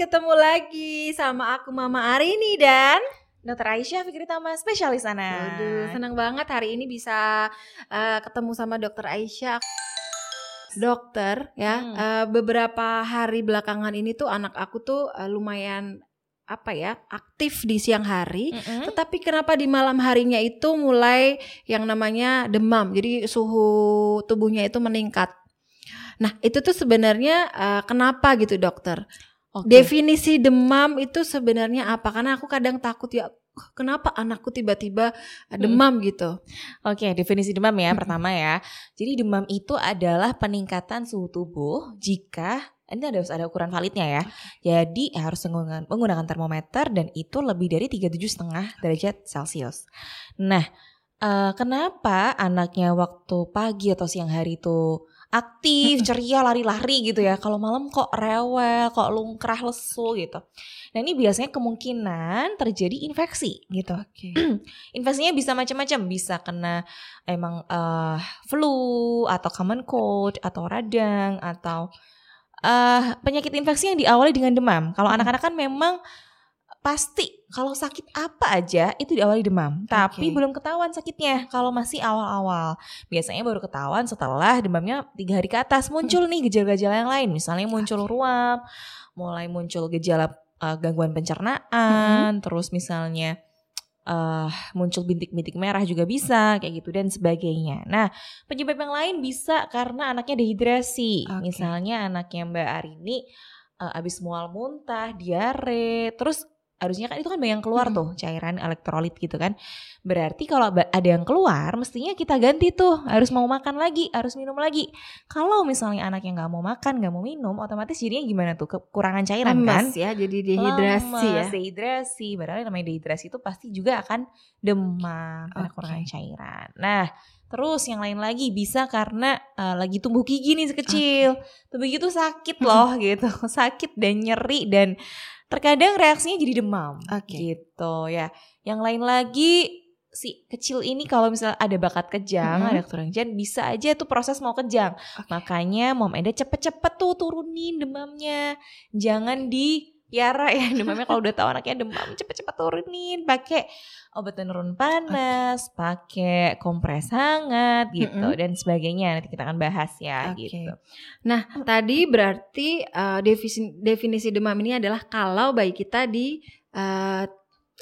ketemu lagi sama aku Mama Arini dan Dokter Aisyah Fikri Tama, spesialis anak. Aduh, senang banget hari ini bisa uh, ketemu sama Dokter Aisyah. Dokter, ya, hmm. uh, beberapa hari belakangan ini tuh anak aku tuh uh, lumayan apa ya aktif di siang hari, mm -hmm. tetapi kenapa di malam harinya itu mulai yang namanya demam, jadi suhu tubuhnya itu meningkat. Nah itu tuh sebenarnya uh, kenapa gitu dokter? Okay. Definisi demam itu sebenarnya apa? Karena aku kadang takut ya kenapa anakku tiba-tiba demam hmm. gitu. Oke, okay, definisi demam ya hmm. pertama ya. Jadi demam itu adalah peningkatan suhu tubuh jika ini ada ada ukuran validnya ya. Jadi harus menggunakan termometer dan itu lebih dari setengah derajat Celcius. Nah, uh, kenapa anaknya waktu pagi atau siang hari itu aktif, ceria, lari-lari gitu ya. Kalau malam kok rewel, kok lungkrah, lesu gitu. Nah ini biasanya kemungkinan terjadi infeksi gitu. Okay. Infeksinya bisa macam-macam, bisa kena emang uh, flu atau common cold atau radang atau uh, penyakit infeksi yang diawali dengan demam. Kalau anak-anak kan memang pasti kalau sakit apa aja itu diawali demam, okay. tapi belum ketahuan sakitnya kalau masih awal-awal. Biasanya baru ketahuan setelah demamnya tiga hari ke atas muncul nih gejala-gejala yang lain, misalnya muncul ruam, mulai muncul gejala uh, gangguan pencernaan, -hmm. terus misalnya uh, muncul bintik-bintik merah juga bisa kayak gitu dan sebagainya. Nah penyebab yang lain bisa karena anaknya dehidrasi, okay. misalnya anaknya Mbak Arini uh, abis mual muntah, diare, terus harusnya kan itu kan banyak yang keluar hmm. tuh cairan elektrolit gitu kan. Berarti kalau ada yang keluar mestinya kita ganti tuh harus mau makan lagi, harus minum lagi. Kalau misalnya anak yang nggak mau makan, nggak mau minum, otomatis jadinya gimana tuh kekurangan cairan Lemes kan? ya, jadi dehidrasi Lemes, ya. Dehidrasi, padahal namanya dehidrasi itu pasti juga akan demam karena kekurangan cairan. Nah, Terus yang lain lagi bisa karena uh, lagi tumbuh gigi nih sekecil. Okay. Tumbuh gigi tuh sakit loh gitu. Sakit dan nyeri dan terkadang reaksinya jadi demam okay. gitu ya yang lain lagi si kecil ini kalau misalnya ada bakat kejang, mm-hmm. ada keturunan bisa aja tuh proses mau kejang. Okay. Makanya Mom Eda cepet-cepet tuh turunin demamnya. Jangan di Yara ya demamnya kalau udah tahu anaknya demam cepet-cepet turunin pakai obat penurun panas, okay. pakai kompres hangat gitu mm -hmm. dan sebagainya nanti kita akan bahas ya okay. gitu. Nah tadi berarti uh, definisi, definisi demam ini adalah kalau bayi kita di uh,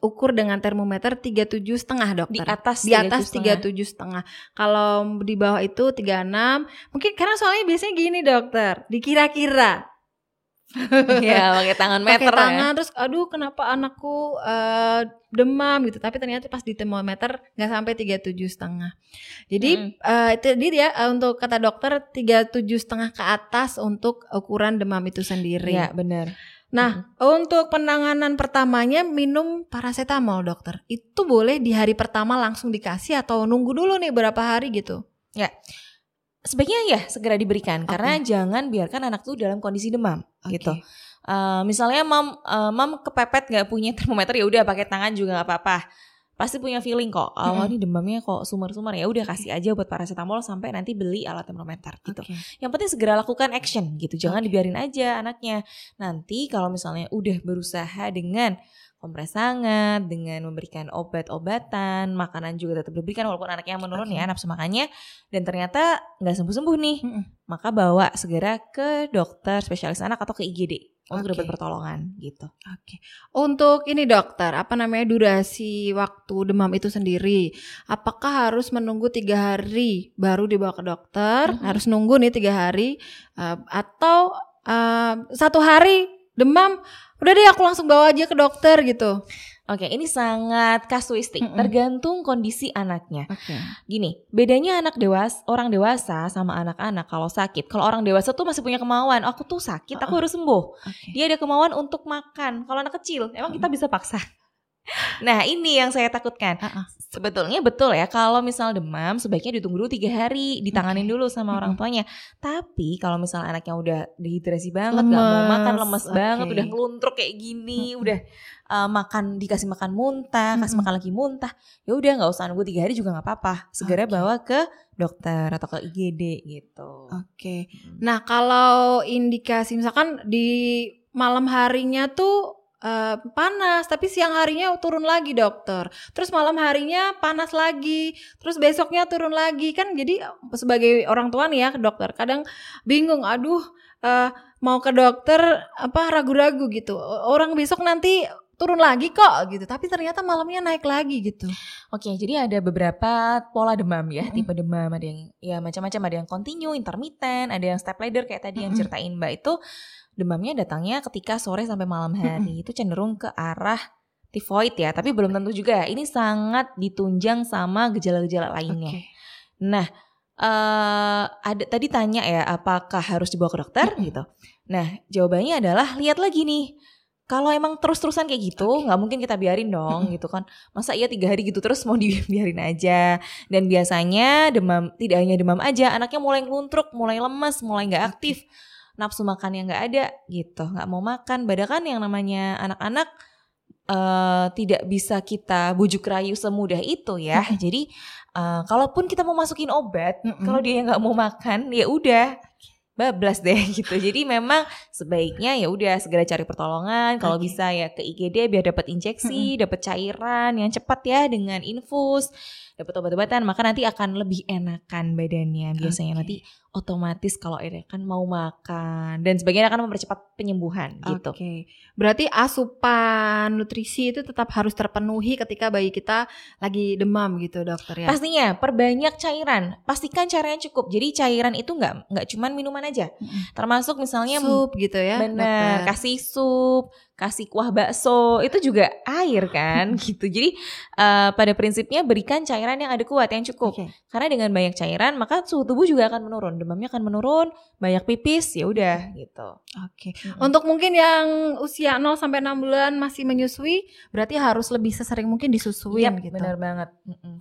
ukur dengan termometer tiga tujuh setengah dokter di atas di atas tiga tujuh setengah kalau di bawah itu tiga enam mungkin karena soalnya biasanya gini dokter dikira-kira ya pakai tangan meter pakai tangan ya. terus aduh kenapa anakku uh, demam gitu tapi ternyata pas di termometer nggak sampai tiga tujuh setengah jadi hmm. uh, itu dia uh, untuk kata dokter tiga tujuh setengah ke atas untuk ukuran demam itu sendiri ya benar Nah, hmm. untuk penanganan pertamanya minum paracetamol, dokter. Itu boleh di hari pertama langsung dikasih atau nunggu dulu nih berapa hari gitu? Ya sebaiknya ya segera diberikan okay. karena jangan biarkan anak tuh dalam kondisi demam okay. gitu. Uh, misalnya mam uh, mam kepepet nggak punya termometer ya udah pakai tangan juga nggak apa-apa. Pasti punya feeling kok. Oh, mm-hmm. ini demamnya kok sumber-sumber ya udah kasih aja buat paracetamol sampai nanti beli alat termometer gitu. Okay. Yang penting segera lakukan action gitu. Jangan okay. dibiarin aja anaknya. Nanti kalau misalnya udah berusaha dengan kompres hangat, dengan memberikan obat-obatan, makanan juga tetap diberikan walaupun anaknya menurun okay. ya nafsu makannya dan ternyata nggak sembuh-sembuh nih, mm -mm. maka bawa segera ke dokter spesialis anak atau ke IGD untuk okay. dapat pertolongan gitu. Oke. Okay. Untuk ini dokter, apa namanya durasi waktu demam itu sendiri? Apakah harus menunggu tiga hari baru dibawa ke dokter? Mm -hmm. Harus nunggu nih tiga hari uh, atau uh, satu hari demam udah deh aku langsung bawa aja ke dokter gitu. Oke, ini sangat kasuistik, mm -mm. tergantung kondisi anaknya. Okay. Gini, bedanya anak dewasa, orang dewasa sama anak-anak kalau sakit. Kalau orang dewasa tuh masih punya kemauan, aku tuh sakit, aku uh harus sembuh. Okay. Dia ada kemauan untuk makan. Kalau anak kecil, emang uh -uh. kita bisa paksa. Nah ini yang saya takutkan. Uh -uh. Sebetulnya betul ya kalau misal demam sebaiknya ditunggu dulu tiga hari, ditanganin dulu sama orang tuanya. Tapi kalau misal anaknya udah dehidrasi banget, lemes. gak mau makan, lemes okay. banget, udah ngeluntruk kayak gini, udah uh, makan dikasih makan muntah, kasih makan lagi muntah, ya udah nggak usah nunggu tiga hari juga nggak apa-apa. Segera okay. bawa ke dokter atau ke IGD gitu. Oke. Okay. Nah kalau indikasi misalkan di malam harinya tuh uh, panas, tapi siang harinya turun lagi dokter. Terus malam harinya panas lagi, terus besoknya turun lagi kan. Jadi sebagai orang tua nih ya dokter, kadang bingung. Aduh, uh, mau ke dokter apa ragu-ragu gitu. Orang besok nanti turun lagi kok gitu tapi ternyata malamnya naik lagi gitu oke jadi ada beberapa pola demam ya mm-hmm. tipe demam ada yang ya macam-macam ada yang continue intermittent ada yang step ladder kayak tadi mm-hmm. yang ceritain mbak itu demamnya datangnya ketika sore sampai malam hari. Itu cenderung ke arah tifoid ya tapi belum tentu juga ini sangat ditunjang sama gejala-gejala lainnya. Okay. nah uh, ada tadi tanya ya apakah harus dibawa ke dokter? Mm-hmm. gitu. Nah jawabannya adalah lihat lagi nih. Kalau emang terus-terusan kayak gitu nggak okay. mungkin kita biarin dong gitu kan. Masa iya tiga hari gitu terus mau dibiarin aja? Dan biasanya demam tidak hanya demam aja anaknya mulai ngeluntruk mulai lemes mulai nggak aktif nafsu makan yang nggak ada gitu. Nggak mau makan. Kan yang namanya anak-anak uh, tidak bisa kita bujuk rayu semudah itu ya. Jadi uh, kalaupun kita mau masukin obat kalau dia nggak mau makan ya udah bablas deh gitu. Jadi memang sebaiknya ya udah segera cari pertolongan. Kalau okay. bisa ya ke IGD biar dapat injeksi, dapat cairan yang cepat ya dengan infus, dapat obat-obatan. Maka nanti akan lebih enakan badannya. Biasanya okay. nanti otomatis kalau ini kan mau makan dan sebagainya akan mempercepat penyembuhan gitu. Oke. Berarti asupan nutrisi itu tetap harus terpenuhi ketika bayi kita lagi demam gitu, dokter ya. Pastinya perbanyak cairan. Pastikan cairannya cukup. Jadi cairan itu nggak nggak cuman minuman aja. Termasuk misalnya sup gitu ya. Benar, kasih sup, kasih kuah bakso itu juga air kan gitu. Jadi uh, pada prinsipnya berikan cairan yang ada kuat yang cukup. Okay. Karena dengan banyak cairan maka suhu tubuh juga akan menurun, demamnya akan menurun, banyak pipis ya udah gitu. Oke. Okay. Hmm. Untuk mungkin yang usia 0 sampai 6 bulan masih menyusui berarti harus lebih sesering mungkin disusuin yep, gitu. benar banget. Oke.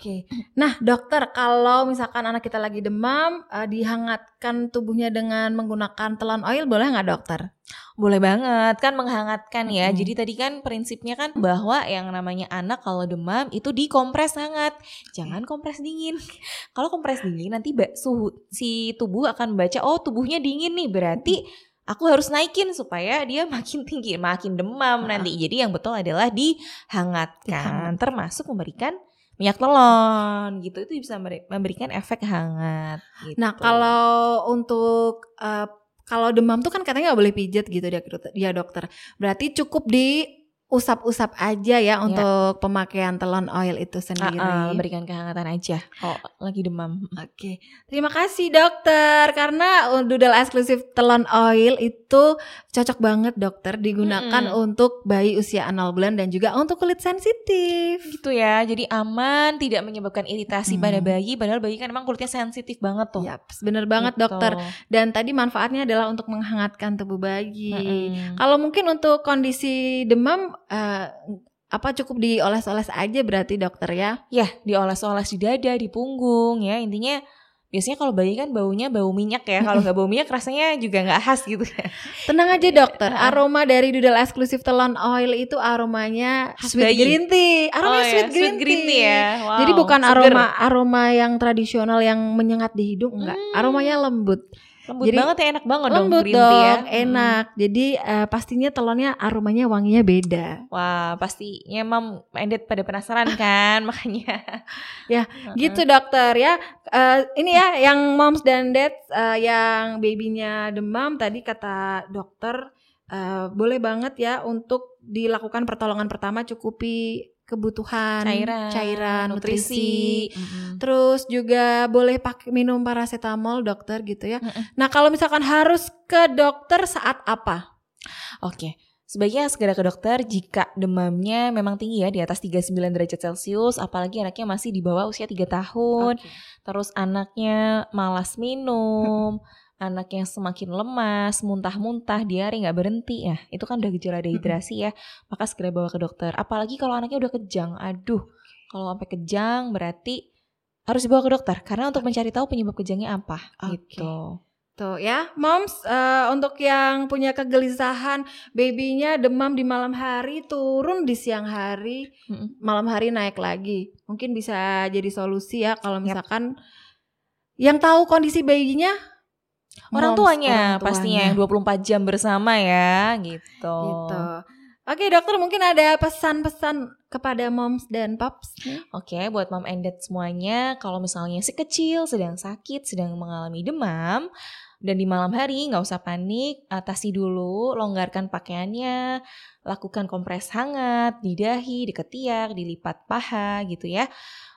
Okay. Nah, dokter kalau misalkan anak kita lagi demam uh, dihangatkan tubuhnya dengan menggunakan telon oil boleh nggak dokter? Boleh banget kan menghangatkan ya. Hmm. Jadi tadi kan prinsipnya kan bahwa yang namanya anak kalau demam itu dikompres hangat. Jangan kompres dingin. kalau kompres dingin nanti suhu si tubuh akan baca oh tubuhnya dingin nih berarti aku harus naikin supaya dia makin tinggi, makin demam nanti. Jadi yang betul adalah dihangatkan termasuk memberikan minyak telon gitu itu bisa memberikan efek hangat gitu. Nah, kalau untuk uh, kalau demam tuh kan katanya nggak boleh pijet gitu dia dia dokter. Berarti cukup di usap-usap aja ya, ya untuk pemakaian telon oil itu sendiri. Uh, uh, berikan kehangatan aja kalau lagi demam. Oke, okay. terima kasih dokter karena doodle eksklusif telon oil itu cocok banget dokter digunakan hmm. untuk bayi usia 0 bulan dan juga untuk kulit sensitif. Gitu ya, jadi aman, tidak menyebabkan iritasi hmm. pada bayi. Padahal bayi kan emang kulitnya sensitif banget tuh. Yap, bener banget gitu. dokter. Dan tadi manfaatnya adalah untuk menghangatkan tubuh bayi. Hmm. Kalau mungkin untuk kondisi demam uh, apa cukup dioles-oles aja berarti dokter ya? Ya, dioles-oles di dada, di punggung ya. Intinya biasanya kalau bayi kan baunya bau minyak ya. Kalau nggak bau minyak rasanya juga nggak khas gitu. Tenang aja dokter, aroma dari Doodle eksklusif telon oil itu aromanya khas sweet bayi. green tea. Aromanya oh, sweet, ya. green, sweet green tea. ya. Wow. Jadi bukan aroma aroma yang tradisional yang menyengat di hidung enggak. Hmm. Aromanya lembut. Lembut Jadi, banget ya enak banget lembut dong green tea ya. enak. Hmm. Jadi uh, pastinya telurnya aromanya wanginya beda. Wah, pastinya mam ended pada penasaran kan makanya. ya, uh-huh. gitu dokter ya. Uh, ini ya yang moms dan dad uh, yang babynya demam tadi kata dokter uh, boleh banget ya untuk dilakukan pertolongan pertama cukupi kebutuhan cairan, cairan nutrisi. Mm-hmm. Terus juga boleh pakai minum paracetamol dokter gitu ya. Mm-hmm. Nah, kalau misalkan harus ke dokter saat apa? Oke. Sebaiknya segera ke dokter jika demamnya memang tinggi ya di atas 39 derajat Celcius, apalagi anaknya masih di bawah usia 3 tahun. Okay. Terus anaknya malas minum, anak yang semakin lemas, muntah-muntah, diare nggak berhenti ya, itu kan udah gejala dehidrasi ya, maka segera bawa ke dokter. Apalagi kalau anaknya udah kejang, aduh, kalau sampai kejang berarti harus dibawa ke dokter karena untuk mencari tahu penyebab kejangnya apa okay. gitu. Tuh ya, moms uh, untuk yang punya kegelisahan babynya demam di malam hari turun di siang hari, mm malam hari naik lagi. Mungkin bisa jadi solusi ya kalau misalkan yep. yang tahu kondisi bayinya Orang tuanya orang pastinya tuanya. yang 24 jam bersama ya gitu. Gitu. Oke dokter mungkin ada pesan-pesan kepada moms dan pops. Oke, buat mom and dad semuanya, kalau misalnya si kecil sedang sakit, sedang mengalami demam, dan di malam hari nggak usah panik, atasi dulu, longgarkan pakaiannya, lakukan kompres hangat di dahi, di ketiak, dilipat paha gitu ya.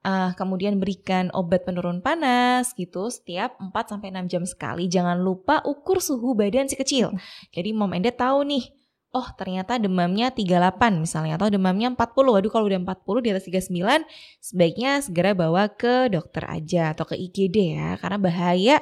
Ah, kemudian berikan obat penurun panas gitu setiap 4 sampai 6 jam sekali. Jangan lupa ukur suhu badan si kecil. Jadi mom and dad tahu nih, oh ternyata demamnya 38 misalnya atau demamnya 40. Waduh kalau udah 40 di atas 39 sebaiknya segera bawa ke dokter aja atau ke IGD ya karena bahaya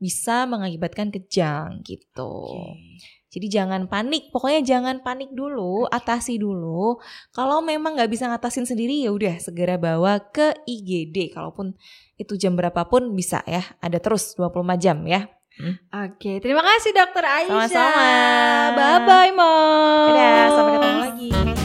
bisa mengakibatkan kejang gitu. Jadi jangan panik, pokoknya jangan panik dulu, atasi dulu. Kalau memang nggak bisa ngatasin sendiri ya udah segera bawa ke IGD. Kalaupun itu jam berapapun bisa ya, ada terus 24 jam ya. Hmm. Oke, terima kasih Dokter Aisyah. Sama-sama. Bye bye, Mom. Dadah, sampai ketemu lagi.